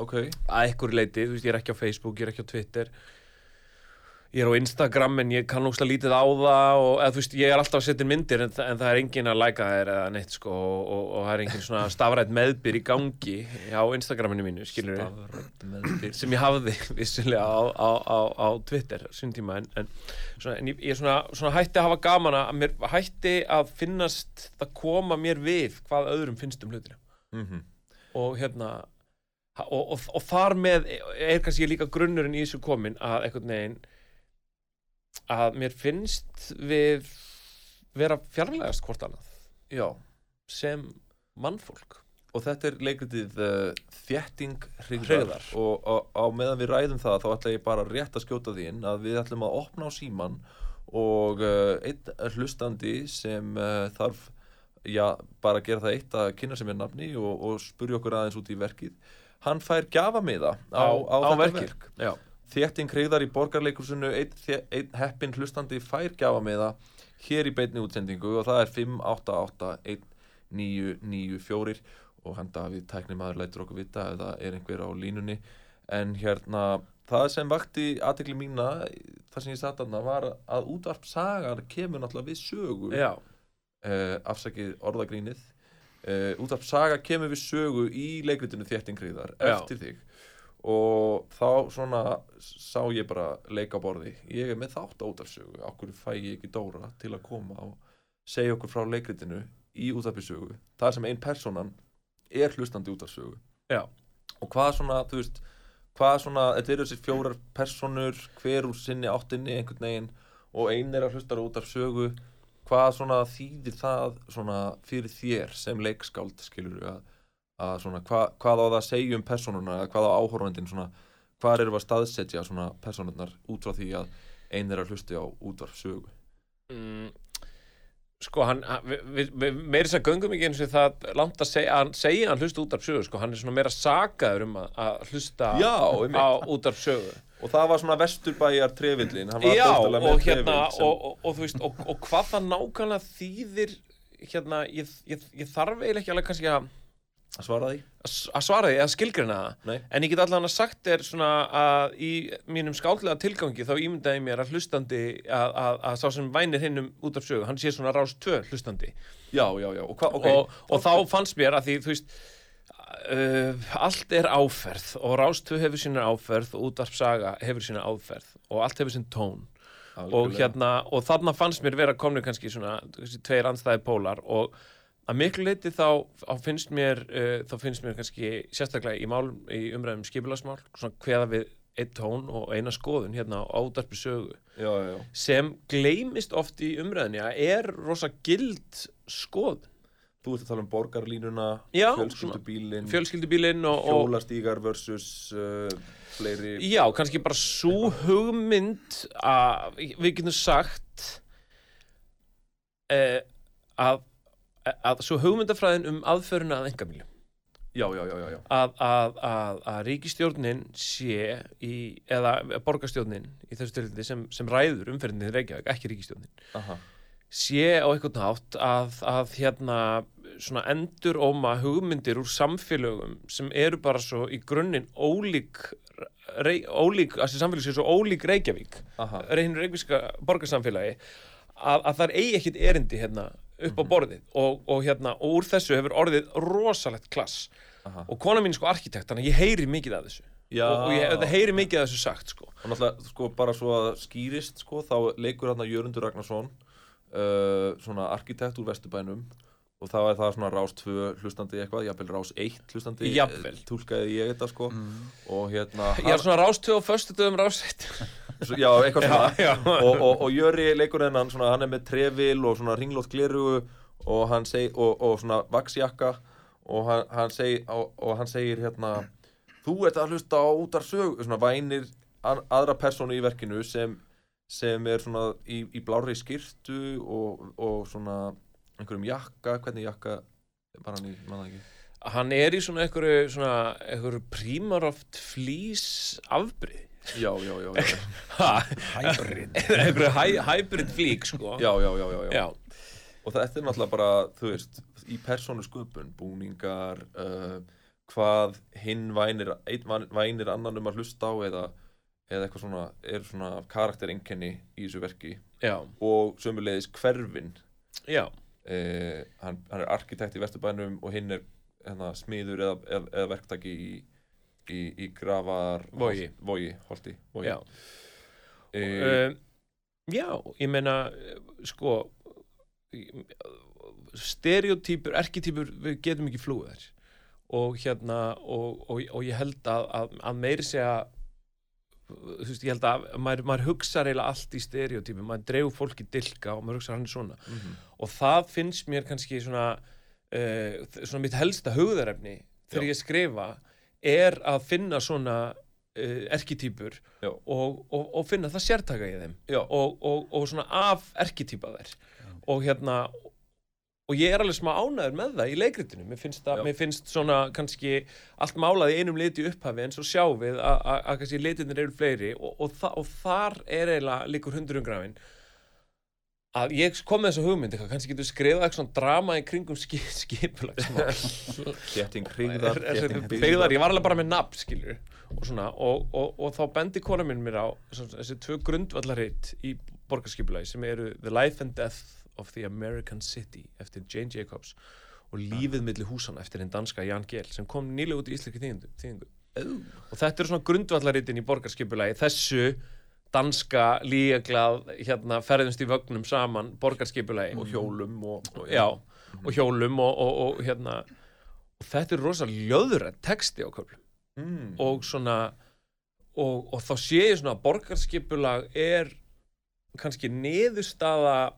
Ok, að einhverju leiti, þú veist, ég er ekki á Facebook, ég er ekki á Twitter ég er á Instagram en ég kann óslega lítið á það og eða, veist, ég er alltaf að setja myndir en, en það er engin að læka þér eða neitt sko og, og, og það er engin svona stafrætt meðbyr í gangi á Instagraminu mínu, sem ég hafði vissulega á, á, á, á Twitter tíma en, en, svona, en ég, ég svona, svona hætti að hafa gaman að mér hætti að finnast það koma mér við hvað öðrum finnst um hlutina. Mhm. og hérna og, og, og þar með er kannski líka grunnurinn í þessu komin að einhvern veginn að mér finnst við vera fjarlægast hvort annað Já, sem mannfólk og þetta er leikritið uh, Þjetting Hrigðar Hryggðar. og á, á meðan við ræðum það þá ætla ég bara rétt að skjóta því inn að við ætlum að opna á síman og uh, einn hlustandi sem uh, þarf já, bara að gera það eitt að kynna sem er nafni og, og spurja okkur aðeins út í verkið hann fær gjafamiða á, á, þetta verkið. verk Já. Þjetting Hrigðar í borgarleikursinu einn, einn heppin hlustandi fær gjafamiða hér í beinni útsendingu og það er 588 1994 og hann Davíð tæknimaður lætur okkur vita ef það er einhver á línunni. En hérna það sem vakti aðtekli mína það sem ég satt aðna var að útvarp sagar kemur náttúrulega við sögu uh, afsakið orðagrínið. Uh, útvarp saga kemur við sögu í leikritinu Þjettingriðar Já. eftir þig og þá svona sá ég bara leika á borði. Ég er með þátt á útvarpsögu okkur fæ ég ekki Dóra til að koma og segja okkur frá leikritinu í útvarpsögu það sem ein personan er hlustandi Já. og hvað svona, þú veist hvað svona, þetta eru þessi fjórar personur hver úr sinni áttinni einhvern veginn og ein er að hlusta út af sögu hvað svona þýðir það svona fyrir þér sem leikskáld skilur að, að svona hva, hvað á það að segja um personuna eða hvað á áhorfandinn svona hvað eru að staðsetja svona personurnar út frá því að ein er að hlusta á útvarp sögu? Mm, sko hann, við, við, við meiri þess að göngum ekki eins og það langt að segja, hann segja hann hlusta út af sögu sko, hann er svona meira sakaður um að, að hlusta Já, á út af sögu. Og það var svona vesturbæjar trefillin Já, og hérna sem- og, og, og þú veist, og, og hvað það nákvæmlega þýðir hérna, ég, ég, ég þarf eiginlega ekki alveg kannski að að svara því? Að svara því, að skilgrina það. Nei. en ég get allan að sagt er svona að í mínum skáldlega tilgangi þá ímyndaði ég mér að hlustandi að, að, að sá sem vænir hinn um út af sögu hann sé svona rás tvö hlustandi. Já, já, já, og hvað, ok. Og, og þá fannst mér að því þú veist uh, allt er áferð og rás tvö hefur sína áferð og útvarp saga hefur sína áferð og allt hefur sín tón. Og Algjörlega. hérna, og þarna fannst mér vera komnir kannski svona, þessi tveir andstæði pólar og að miklu leiti þá, þá finnst mér uh, þá finnst mér kannski sérstaklega í mál í umræðum skipulasmál svona kveða við eitt tón og eina skoðun hérna á útarpi sögu. Já, já, sem gleymist oft í umræðinni að er rosa gild skoðun. Þú ert að tala um borgarlínuna Já, fjölskyldubílin fjölskyldubílinn og, og hjólastígar versus uh, fleiri. Já, kannski bara svo hugmynd að við getum sagt uh, að, að svo hugmyndafræðin um aðföruna að engamílu Já, já, já, já, já. að, að, að, að ríkistjórnin sé í, eða borgarstjórnin í þessu tilfelli sem, sem ræður umferðinni í Reykjavík, ekki ríkistjórnin Aha. sé á einhvern hátt að, að hérna svona endur óma hugmyndir úr samfélögum sem eru bara svo í grunninn ólík rey, ólík, þessi samfélög sé svo ólík Reykjavík Aha. reynir reykvíska borgarsamfélagi að, að það er eigi ekkit erindi hérna upp á borðið og, og hérna og úr þessu hefur orðið rosalegt klass Aha. og kona mín er sko arkitekt þannig að ég heyri mikið af þessu Já. og, og ég heyri mikið af þessu sagt sko Og náttúrulega, sko, bara svo að skýrist, sko, þá leikur hann Jörundur Ragnarsson, uh, svona arkitekt úr Vesturbænum og þá er það svona rás 2 hlustandi eitthvað, jafnvel rás 1 hlustandi. Jafnvel. eh, Túlkaði ég þetta, sko. Og hérna... ég er svona rástöð og föstu dögum rásett Svo- Já, eitthvað svona. Og, og, og Jöri leikur hennan, svona, hann er með trefil og svona ringlótt glerugu og hann seg, og, og svona vaksjakka og hann, hann, seg, og, og hann segir hérna, þú ert að hlusta á útar sög, svona vænir an, aðra persónu í verkinu sem, sem er svona í, í blárri skirtu og, og svona einhverjum jakka, hvernig jakka var hann í, manna ekki? Hann er í svona einhverju svona einhverju prímaroft flýs afbrið Já, já, já, já, Hybrid. Hy- hybrid flík sko. Já, já, já, já, já. já. Og þetta er náttúrulega bara, þú veist, í persónu sköpun, búningar, uh, hvað hinn vænir, einn vænir annan um að hlusta á eða, eða eitthvað svona, er svona karaktereinkenni í þessu verki. Já, og sömulegis hverfin. já, Uh, hann, hann er arkitekt í Vesturbænum og hinn er hérna, smiður eða, eða, eða verktaki í, í, í grafar Vogi. Vogi, holti, Vogi. já. Uh, Uh, já, ég meina sko stereotýpur, erketýpur við getum ekki flúið þær og hérna og, og, og ég held að, að, að meiri segja þú veist, ég held að maður, maður hugsa reyla allt í stereotýpum, maður dreifur fólki dilka og maður hugsa hann svona mhm. og það finnst mér kannski svona uh, svona mitt helsta hugðarefni þegar Já. ég skrifa er að finna svona uh, erketýpur Já. og, og, og finna það sértaka í þeim og, og, og svona af erketýpa þær. Og hérna og ég er alveg smá ánæður með það í leikritinu. Mér finnst, Já. mér finnst svona kannski allt málað í einum liti upphafi en svo sjá við að, að, að kannski litinir eru fleiri og, og, þa og þar er eiginlega líkur hundurum grafin að ég kom með þessa hugmynd eitthvað, kannski getur skrifað eitthvað svona drama í kringum skip, skipulagsmál. Þétting hringðar, þétting byggðar, ég var alveg bara með nafn skilur og svona, og, og, og þá bendi kona minn mér á svona, þessi tvö grundvallaritt í borgarskipulagi sem eru The Life and Death of the American City eftir Jane Jacobs og Lífið milli húsana eftir hinn danska Jan Gehl sem kom nýlega út í íslenski þýðingu, þýðingu. og þetta eru svona grundvallarittin í borgarskipulagi. Þessu danska líglað hérna ferðumst í vögnum saman borgarskipulagi. Og hjólum og, og já, og hjólum og, og, og hérna og þetta er rosa ljöðrætt texti á köflum. Mm. og svona og, og þá sé ég svona að borgarskipulag er kannski niðurstaða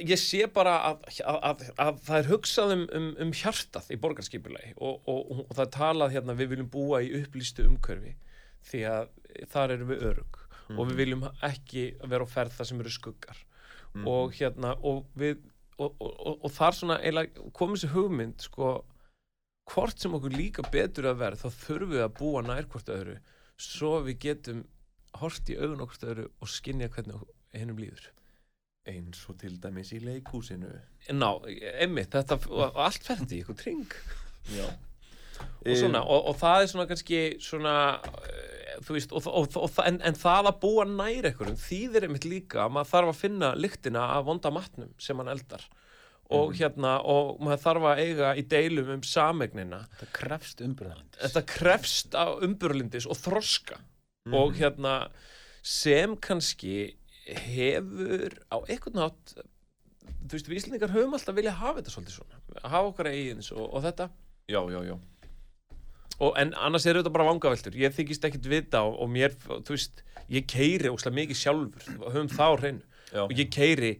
ég sé bara að, að, að, að það er hugsað um, um, um hjartað í borgarskipulagi. Og, það er talað hérna við viljum búa í upplýstu umhverfi. Því að þar erum við örug og við viljum ekki vera á ferð það sem eru skuggar. Og hérna og við og, og, og, þar svona komið sér hugmynd sko hvort sem okkur líka betur að verð þá þurfum við að búa nær hvort öðru svo við getum hort í augun okkur öðru og skinja hvernig hennum líður. Eins og til dæmis í leikhúsinu. Ná, einmitt, þetta og allt ferði í eitthvað tring já. Og svona, og, og það er svona kannski svona, veist og, og, og, en, en það að búa nær einhverjum þýðir einmitt líka að maður þarf að finna lyktina af vonda matnum sem hann eldar. Og hérna, og maður þarf að eiga í deilum um samegnina Það krefst umbröðalindis þetta krefst á umburlindis og þroska. Og hérna sem kannski hefur á einhvern nátt þú veist, við Íslendingar höfum alltaf vilja hafa þetta svolítið svona, hafa okkar eigins og, og þetta. Já, já, já og, en annars er þetta bara vangaveltur. Ég þykist ekkit vita og, og mér þú veist, ég keiri óslega mikið sjálfur. Höfum þá hreinu. Og ég keiri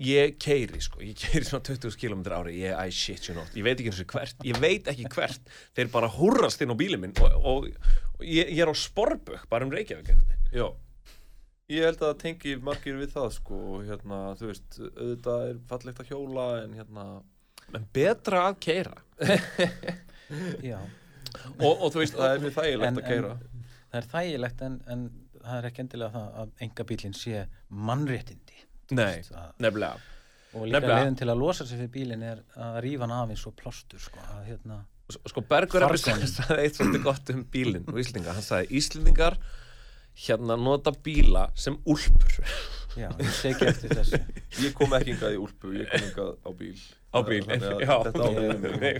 ég keiri sko, ég keiri svona 20 km ári, ég, I shit you not ég veit ekki eins og hvert, ég veit ekki hvert. Þeir bara húrrast inn á bílinn minn. Og, og, og ég, ég er á sporbökk bara um Reykjavík. Já, ég held að það tengi margir við það sko, og hérna, þú veist, auðvitað er fallegt að hjóla en hérna, en betra að keira Já, og, og þú veist, það er mjög þægilegt En- að keira það er þægilegt en, en það er ekki endilega það að enga bílinn sé mannréttindi nei, það, nefnilega. Og líka leiðin til að losa sig fyrir bílinn er að rífa hann af eins og plástur sko, að hérna sko Bergur Fargónum. sagði eitt svolítið gott um bílinn og Íslendinga, hann sagði Íslendingar hérna nota bíla sem úlpur. Já, ég segi eftir þessu. Ég kom ekki hingað í úlpu, ég kom hingað á bíl á bíl, Þannig að já þetta á við mig. Nei.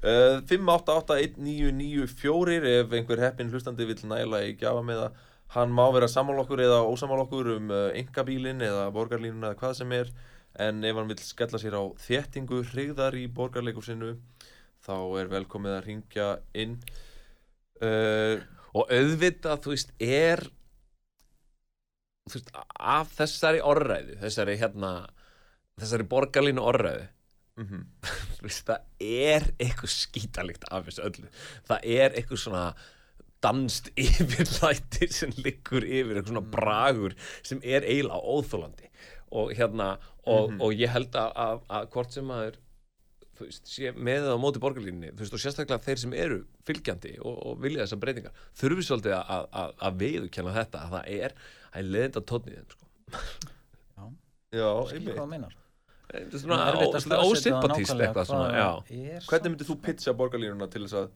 Uh, 5881994 ef einhver heppin hlustandi vill næla í gjafa með það hann má vera sammála okkur eða ósammála okkur um uh, engabílin eða borgarlínuna eða hvað sem er en ef hann vill skella sér á þéttingu hrigðar í borgarleikursinu þá er velkomið að ringja inn uh, og auðvitað, þú veist, er þú veist, af þessari orðræðu þessari hérna þessari borgarlínu orðræðu. Mm veist, það er eitthvað skítalíkt af þessu öllu. Það er eitthvað svona danst yfirlæti sem liggur yfir eitthvað svona bragur sem er eiginlega óþólandi og hérna og, og ég held að, að, að hvort sem maður þú veist, sé með það á móti borgarlínni þú veist, og sérstaklega þeir sem eru fylgjandi og, og vilja þessar breytingar þurfi svolítið að, að, að viðurkenna þetta að það er, það leðinda tónið þeim sko. já, hvað það meinar Þetta er Það svona er erfitt að ó- staðsetja það ósympatískt nákvæmlega eitthvað svona, já. er hvernig myndir þú pitcha borgarlínuna til þess að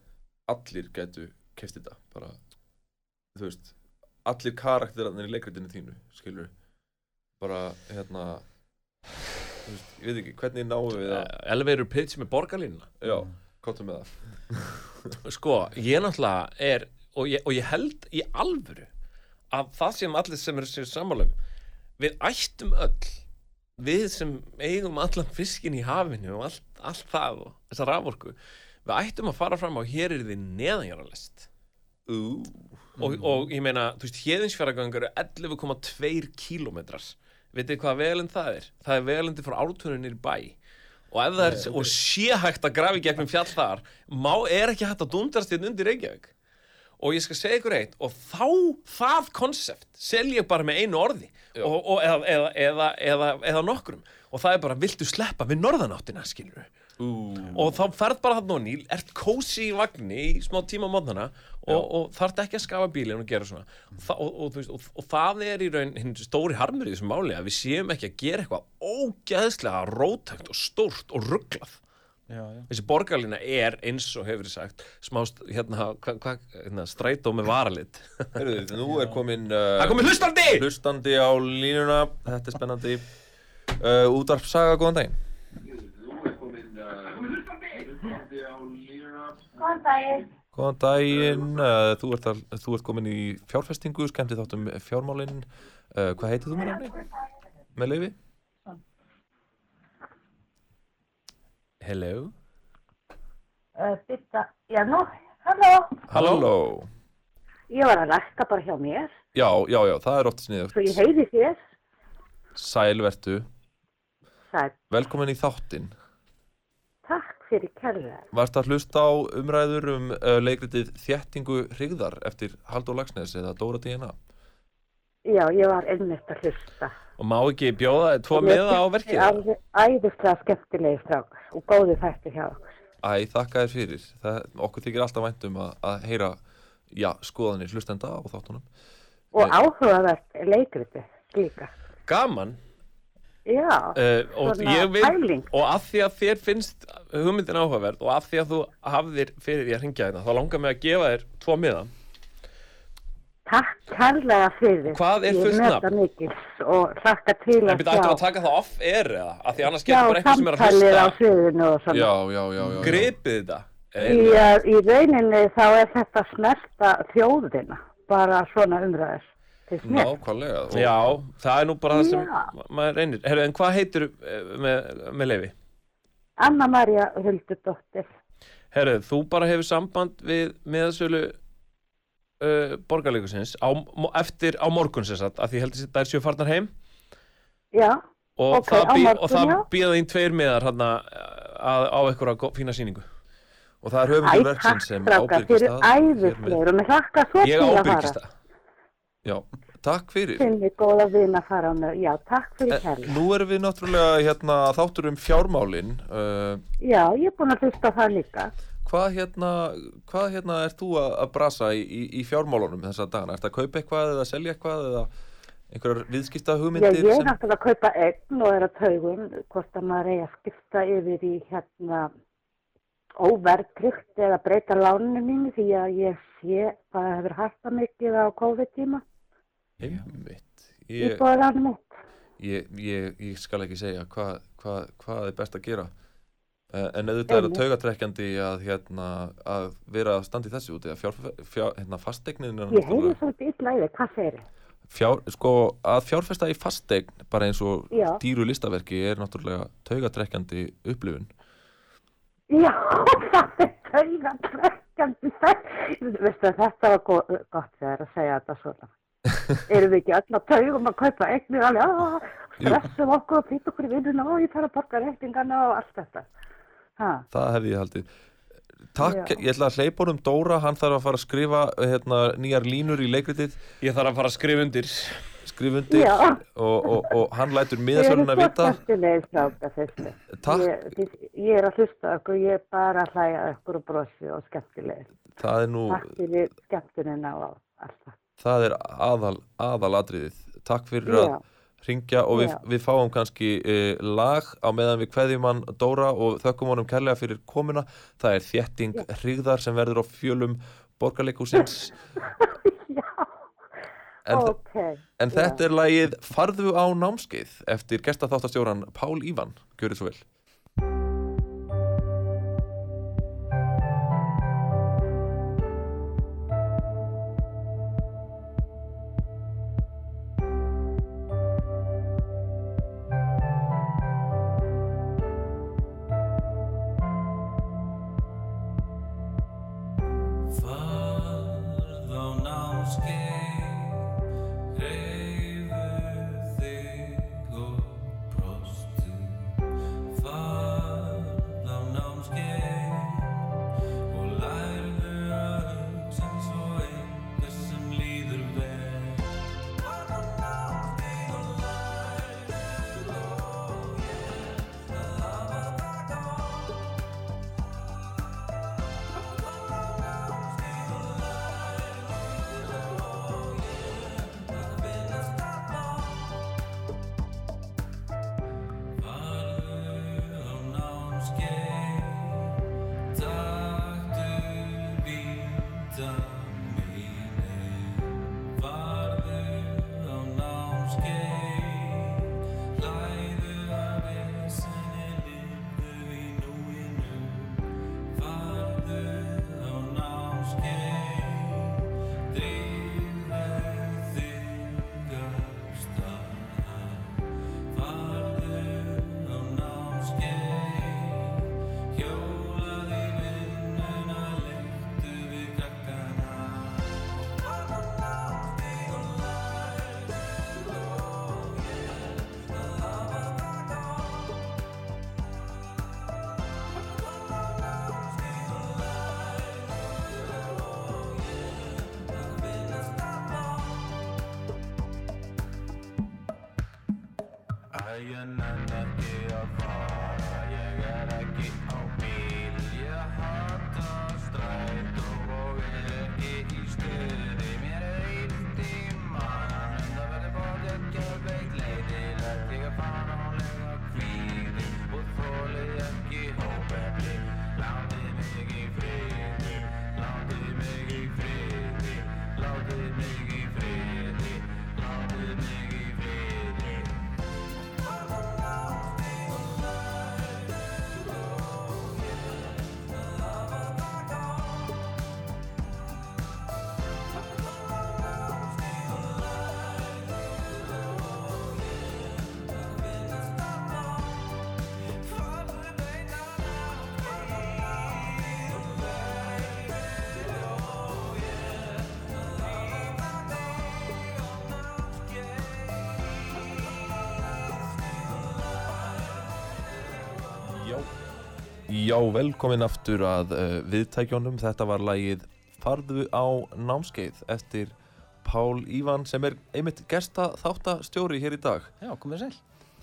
allir getu keft þetta? Bara, þú veist allir karakterarnir í leikritinu þínu skilur bara, hérna þú veist, ég veit ekki, hvernig náum við að elevator pitch með borgarlínuna? Já, kottum með það. Sko, ég náttúrulega er og ég, og ég held í alvöru að það sem allir sem eru sér sammálum við ættum öll við sem eigum allan fiskin í hafinu og allt, allt það og þessa raforku við ættum að fara fram á hér er þið neðanjaralest Ú, og, og ég meina, þú veist, héðinsfjaragangur er 11,2 kílómetrar. Vitið hvað velend það er? það er velendi frá ártuninni í bæ. Og ef það er, og sé hægt að grafi gegnum fjall þar, má er ekki hægt að dundrast hérna undir Reykjavík og ég skal segja ykkur eitt og þá það konsept sel ég bara með einu orði. Og, og, eða, eða, eða, eða, eða nokkrum. Og það er bara, viltu sleppa við norðanáttina skilur ú, og þá ferð bara þarna og nýl ert kósi í vagni í smá tíma á mótnana og, og þarf ekki að skafa bílinn og gera svona. Þa, og, og, þú veist, og, það er í raun hinn stóri harmur í þessum máli að við séum ekki að gera eitthvað ógeðslega rótækt og stórt og rugglað já, já. þessi borgarlína er eins og hefur sagt smást, hérna, hva, hva, hérna strætó með varalit heyrðu, nú er komin uh, það komið hlustandi hlustandi á línuna þetta er spennandi uh, útvarp saga, góðan daginn Góðan daginn. Góðan daginn, uh, þú, ert að, þú ert komin í fjárfestingu, skemmti þáttum fjármálinn, uh, hvað heitir þú með nafni? Með leifi? Hello Uh, bytta, já nú, halló, Halló. ég var að rækka bara hjá mér, Já, já, já, það er oft sniðugt. svo ég heyri þér, Sælvertu, sæl, velkomin í þáttinn. takk fyrir kærlega. Varst að hlusta á umræður um uh, leikritið Þjettingu Hrigðar eftir Halldór Lagsnes eða Dóra DNA? Já, ég var einmitt að hlusta. Og má ekki bjóða tvo miða á verkið æðislega skemmtilegi strákar og góði þættir hjá. Æ, þakka þér fyrir. Það, okkur þykir alltaf væntum að, að heyra, já, skoðanir hlustenda á þáttunum. Og Nei. áhugavert leikriti líka. gaman Já, uh, og vil og að því að þér finnst hugmyndin áhugaverð og að því að þú hafðir fyrir því að ringja þetta þá langar mig að gefa þér tvo miða takk kærlega fyrir. Hvað er fullt Ég meta nafn? mikils og hlakka til en að byrja ættum að taka það off air eða að því annars Já, getur bara eitthvað sem er að samtalið á hlusta sviðinu og svona. Já, já, já, já. já. gripið þetta Í, uh, í rauninni þá er þetta snerta þjóðina, bara svona umræður. Til mér. Nákvæmlega. Og- já, það er nú bara það sem Já. ma- maður reynir Herru, en hvað heitir með, með leifi? Anna Maria Huldudóttir. Herru, þú bara hefur samband við meðsölu uh, borgarleikusins á, eftir á morgun sem sagt, að því heldur þetta er sjö farnar heim Já, og Ok, á morgun, og það býða þín tveir miðar hérna að, á einhverja fína sýningu Og það er höfundur takk verksins sem ábyrgist fyrir það. ég að ábyrgist það Já, takk fyrir mig góða vina fara á með. Já, takk fyrir kærlega. Nú erum við náttúrulega hérna þáttur um fjármálin uh, Já, ég er búin að hlusta það líka. Hvað hérna, hvað hérna er þú að, að brasa í, í, í fjármálunum þessa dagana? Ertu að kaupa eitthvað eða selja eitthvað eða einhverjar viðskipta Já, hugmyndir? ég er náttúrulega að kaupa egn og er að taugum hvort að maður eigi að skipta yfir í hérna óverðtrygt eða breyta láninu mínu því að ég sé hvað hefur hætta mikið á COVID-tíma Einmitt. Ég, ég, ég, ég skal ekki segja hvað, hvað, hvað er best að gera. Eh, En auðvitað er það taugatrekkjandi að, hérna, að vera að standa í þessu úti að fjár, fjár, hérna, fastegnin er Ég náttúrulega- svolítið þig, hvað segir þið? fjár, sko, að fjárfesta í fastegn bara eins og Já. dýru listaverki er náttúrulega taugatrekkjandi upplifun Já, það er tauga trekkjandi Veistu að þetta var go gott þegar að segja þetta svona. Erum við ekki öll að taugum að kaupa eignir alveg, "Ah, stressum okkur og flýta okkur í vinnuna og ég þarf að borga reikningana og allt þetta. Ha, það hefði ég haldið Takk, Já. ég ætla að hleypa honum Dóra, hann þarf að fara að skrifa hérna, nýjar línur í leikritið Ég þarf að fara að skrifa undir skrifa undir og, og, og hann lætur miðasöluna svo vita. Takk. Ég, ég er að hlusta okkur, ég er bara að hlæja okkur og brosi og skemmtilegir. það er nú, Takk fyrir skemmtunina og allt það. það er aðal, aðal atriðið Takk fyrir Já. að ringja og við, Já. við fáum kannski uh, lag á meðan við kveðjum hann Dóra og þökkum honum kærlega fyrir komuna það er þétting hryggðar sem verður á fjölum borgarleikúsins Já, en, ok. en Já. þetta er lagið Farðu á námskeið eftir gestaþáttastjóran Pál Ívan, gjörið svo vel námskeið, Já velkomin aftur að uh, viðtækjónum. Þetta var lagið Farðu á námskeið eftir Pál Ívan sem er einmitt gesta þáttastjóri hér í dag. Já, komið sæl.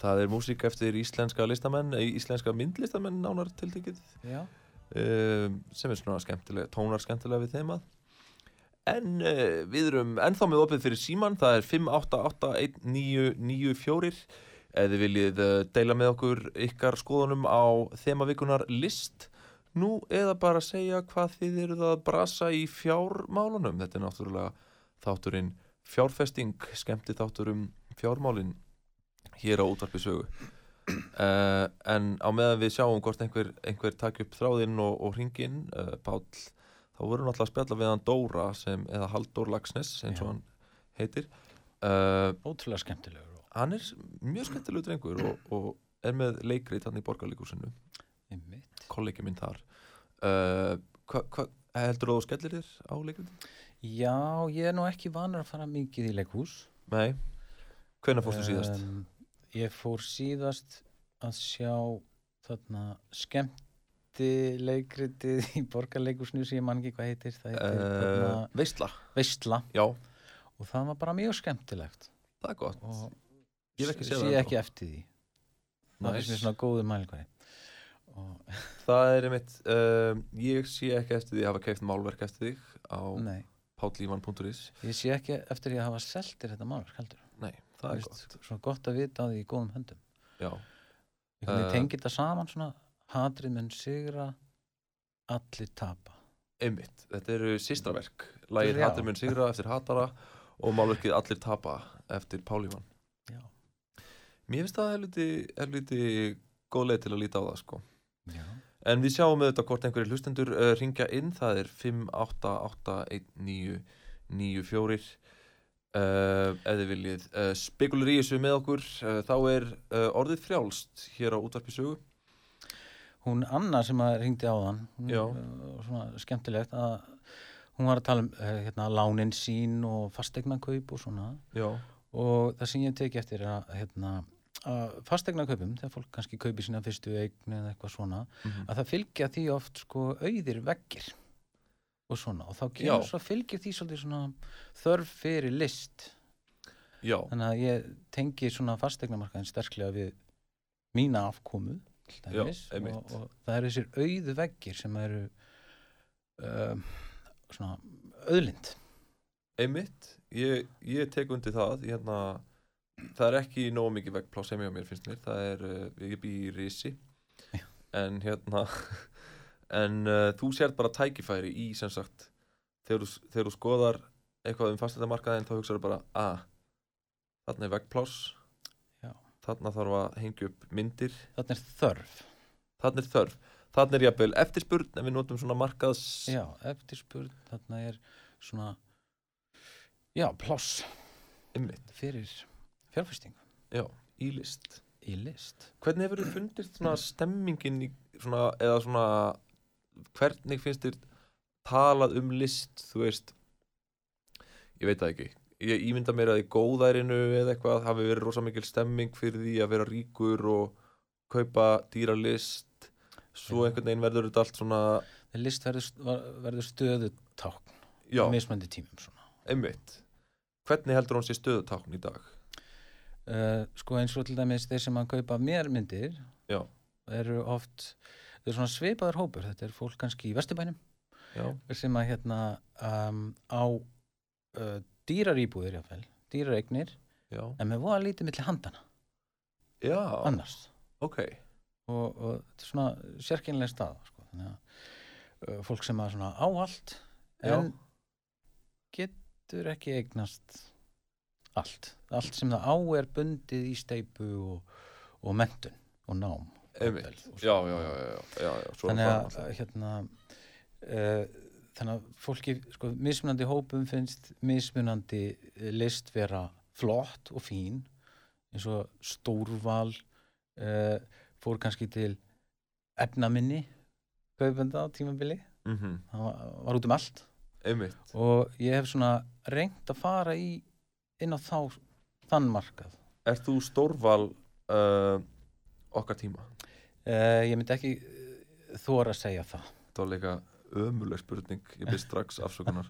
Það er músík eftir íslenska listamenn, eh, íslenska myndlistamenn nánar tiltekið, Já. um, sem er svona skemmtilega, tónar skemmtilega við þeimað. En uh, við erum ennþá með opið fyrir síman, það er 5881994. Ef þið viljið uh, deila með okkur ykkar skoðunum á þemavikunar list, nú eða bara segja hvað þið eruð að brasa í fjármálunum. Þetta er náttúrulega þátturinn fjárfesting, skemmti þátturum fjármálin hér á útvarpi sögu. Uh, en á meðan við sjáum hvort einhver, einhver takk upp þráðinn og, og ringinn, uh, Páll, þá vorum við alltaf að spjalla við hann Dóra sem, eða Halldór Lagsnes eins og Já. hann heitir. Uh, Ótrúlega skemmtilegur. Hann er mjög skemmtilegu drengur og, og er með leikrið hann í borgarleikúsinu, Einmitt. kollegi minn þar. Uh, Hvað hva, heldur þú skellir þér á leikriðin? Já, ég er nú ekki vanur að fara mikið í leikhús. Nei. Hvenær fórstu síðast? Um, ég fór síðast að sjá þarna skemmti leikritið í borgarleikusnu sem ég man ekki hvað heitir heitir Uh, veistla. Veistla Já, og það var bara mjög skemmtilegt það er gott. og Ég ekki sé það ekki eftir því það finnst mér svona góðu mælgværi og Það er einmitt, uh, ég sé ekki eftir því að hafa keift málverk eftir þig á nei, pállívan.is. ég sé ekki eftir því að hafa seltir þetta málverk heldur Nei, það er Mér gott. svona gott að vita að því í góðum höndum Já, veginn Uh, tengir þetta saman svona hatrið mun sigra allir tapa einmitt. Þetta eru sýstraverk. Lægir Já. Hatur mun sigra eftir Hatara og málverkið Allir tapa eftir Pálívan. Mér finnst það helviti, góð leið til að líta á það, sko. já, En við sjáum auðvitað hvort einhverju hlustendur uh, ringja inn, það er 5881994 uh, þið viljið uh, spekulir í þessu með okkur uh, þá er uh, orðið frjálst hér á útvarpi sögu. Hún Anna sem að ringdi á þann uh, svona skemmtilegt að hún var að tala um hérna, lánin sín og fastegnakaup og svona. Já, og það sem ég teki eftir er að hérna, að fastegnakaupum, þegar fólk kannski kaupi sína fyrstu eign eða eitthvað svona Mhm. að það fylgja því oft sko auðir veggir og svona og þá kemur svo fylgir því svolítið svona þörf fyrir list. Já, þannig að ég tengi svona fastegnamarkaðin sterklega við mína afkomu Já, og, og það eru þessir auðu veggir sem eru um, svona auðlind. Einmitt. Ég, ég tek undir það hérna, það er ekki nógu mikið veggpláss sem ég á mér finnst mér, það er uh, ég bý í risi. Já. en hérna en uh, þú sér bara tækifæri í sem sagt þegar þú, þegar þú skoðar eitthvað um fastættamarkaðin þá hugsaðu bara að þarna er veggpláss. Þarna þarf að hengja upp myndir. Þarna er þörf. Þarna er þörf, þarna er jafnvel eftirspurn ef við notum svona markaðs já, eftirspurn, þarna er svona já, pláss. Fyrir fjárfesting já, í list. Í list? Hvernig hefur þið fundist svona stemmingin í svona, eða svona hvernig finnst þér talað um list, þú veist? Ég veit það ekki. Ég ímynda mér að í góðærinu eða eitthvað hafi verið rosa mikil stemming fyrir því að vera ríkur og kaupa dýra list. Svo einhvern veginn verður þetta allt svona þegar list verður, verður stöðutákn mismöndi tímum svona. Einmitt. Hvernig heldur hún sér stöðutákn í dag uh, sko eins og til dæmis þeir sem að kaupa mér myndir Já. eru oft þeir eru svona svipaður hópur. Þetta er fólk kannski í Vesturbænum já, sem að hérna um, á uh, dýrar íbúðir jáfnvel, dýrar eignir já, en með voða lítið milli handana já. Annars. Ok, og, og þetta er svona sérkynlega stað sko. þannig að uh, fólk sem að svona á allt Já. en getur ekki eignast allt, allt sem það á er bundið í steipu og, og mentun og nám og já, já, já, já, já, þannig að náttúrulega. hérna uh, þannig að fólki sko, mismunandi hópum finnst mismunandi list vera flott og fín eins og stórval uh, fór kannski til efnaminni kaupenda á tímabili. Mhm, það var, var út um allt. Einmitt. Og ég hef svona reynt að fara í inn á þá þann markað. Er þú stórval uh, okkar tíma? uh, ég myndi ekki uh, þóra að segja það. Það var líka ömuleg spurning. Ég byrst strax afsökunar.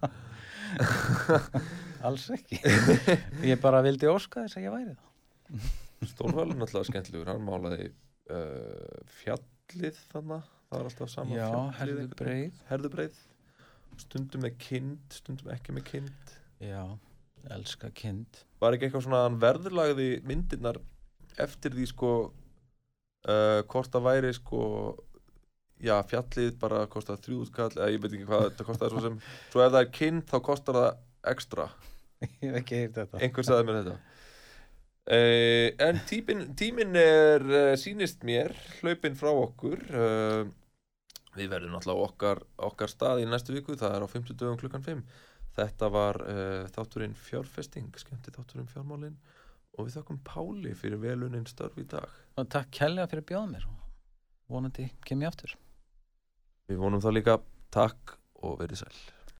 Alls ekki. Ég bara vildi óska þess að ég væri það. Stórvalur náttúrulega skemmtilegur, hann málaði uh, fjallið þannig, það var alltaf sama já, fjallið herðu einhvern veginn. breið. Herðubreið stundum með kind, stundum ekki með kind. Já, elska kind. Var ekki eitthvað svona að hann verðurlagði myndirnar eftir því sko uh, hvort það væri sko já, fjallið bara kostar þrjúðskall eða ég veit ekki hvað þetta kostar svo sem. Svo ef það er kind þá kostar það ekstra. Ég hef ekki heyrt þetta. Einhver sagði mér þetta. Uh, en tímin, tímin er uh, sýnist mér hlaupin frá okkur. Uh, við verðum náttúrulega okkar, okkar stað í næstu viku, það er á 50 dögum klukkan 5 þetta var uh, þátturinn fjárfesting, skemmti þátturinn fjármálin. Og við þakkum Páli fyrir velunin störf í dag. Og takk kærlega fyrir bjóða mér. Og vonandi kem ég aftur. Við vonum það líka, takk og verið sæl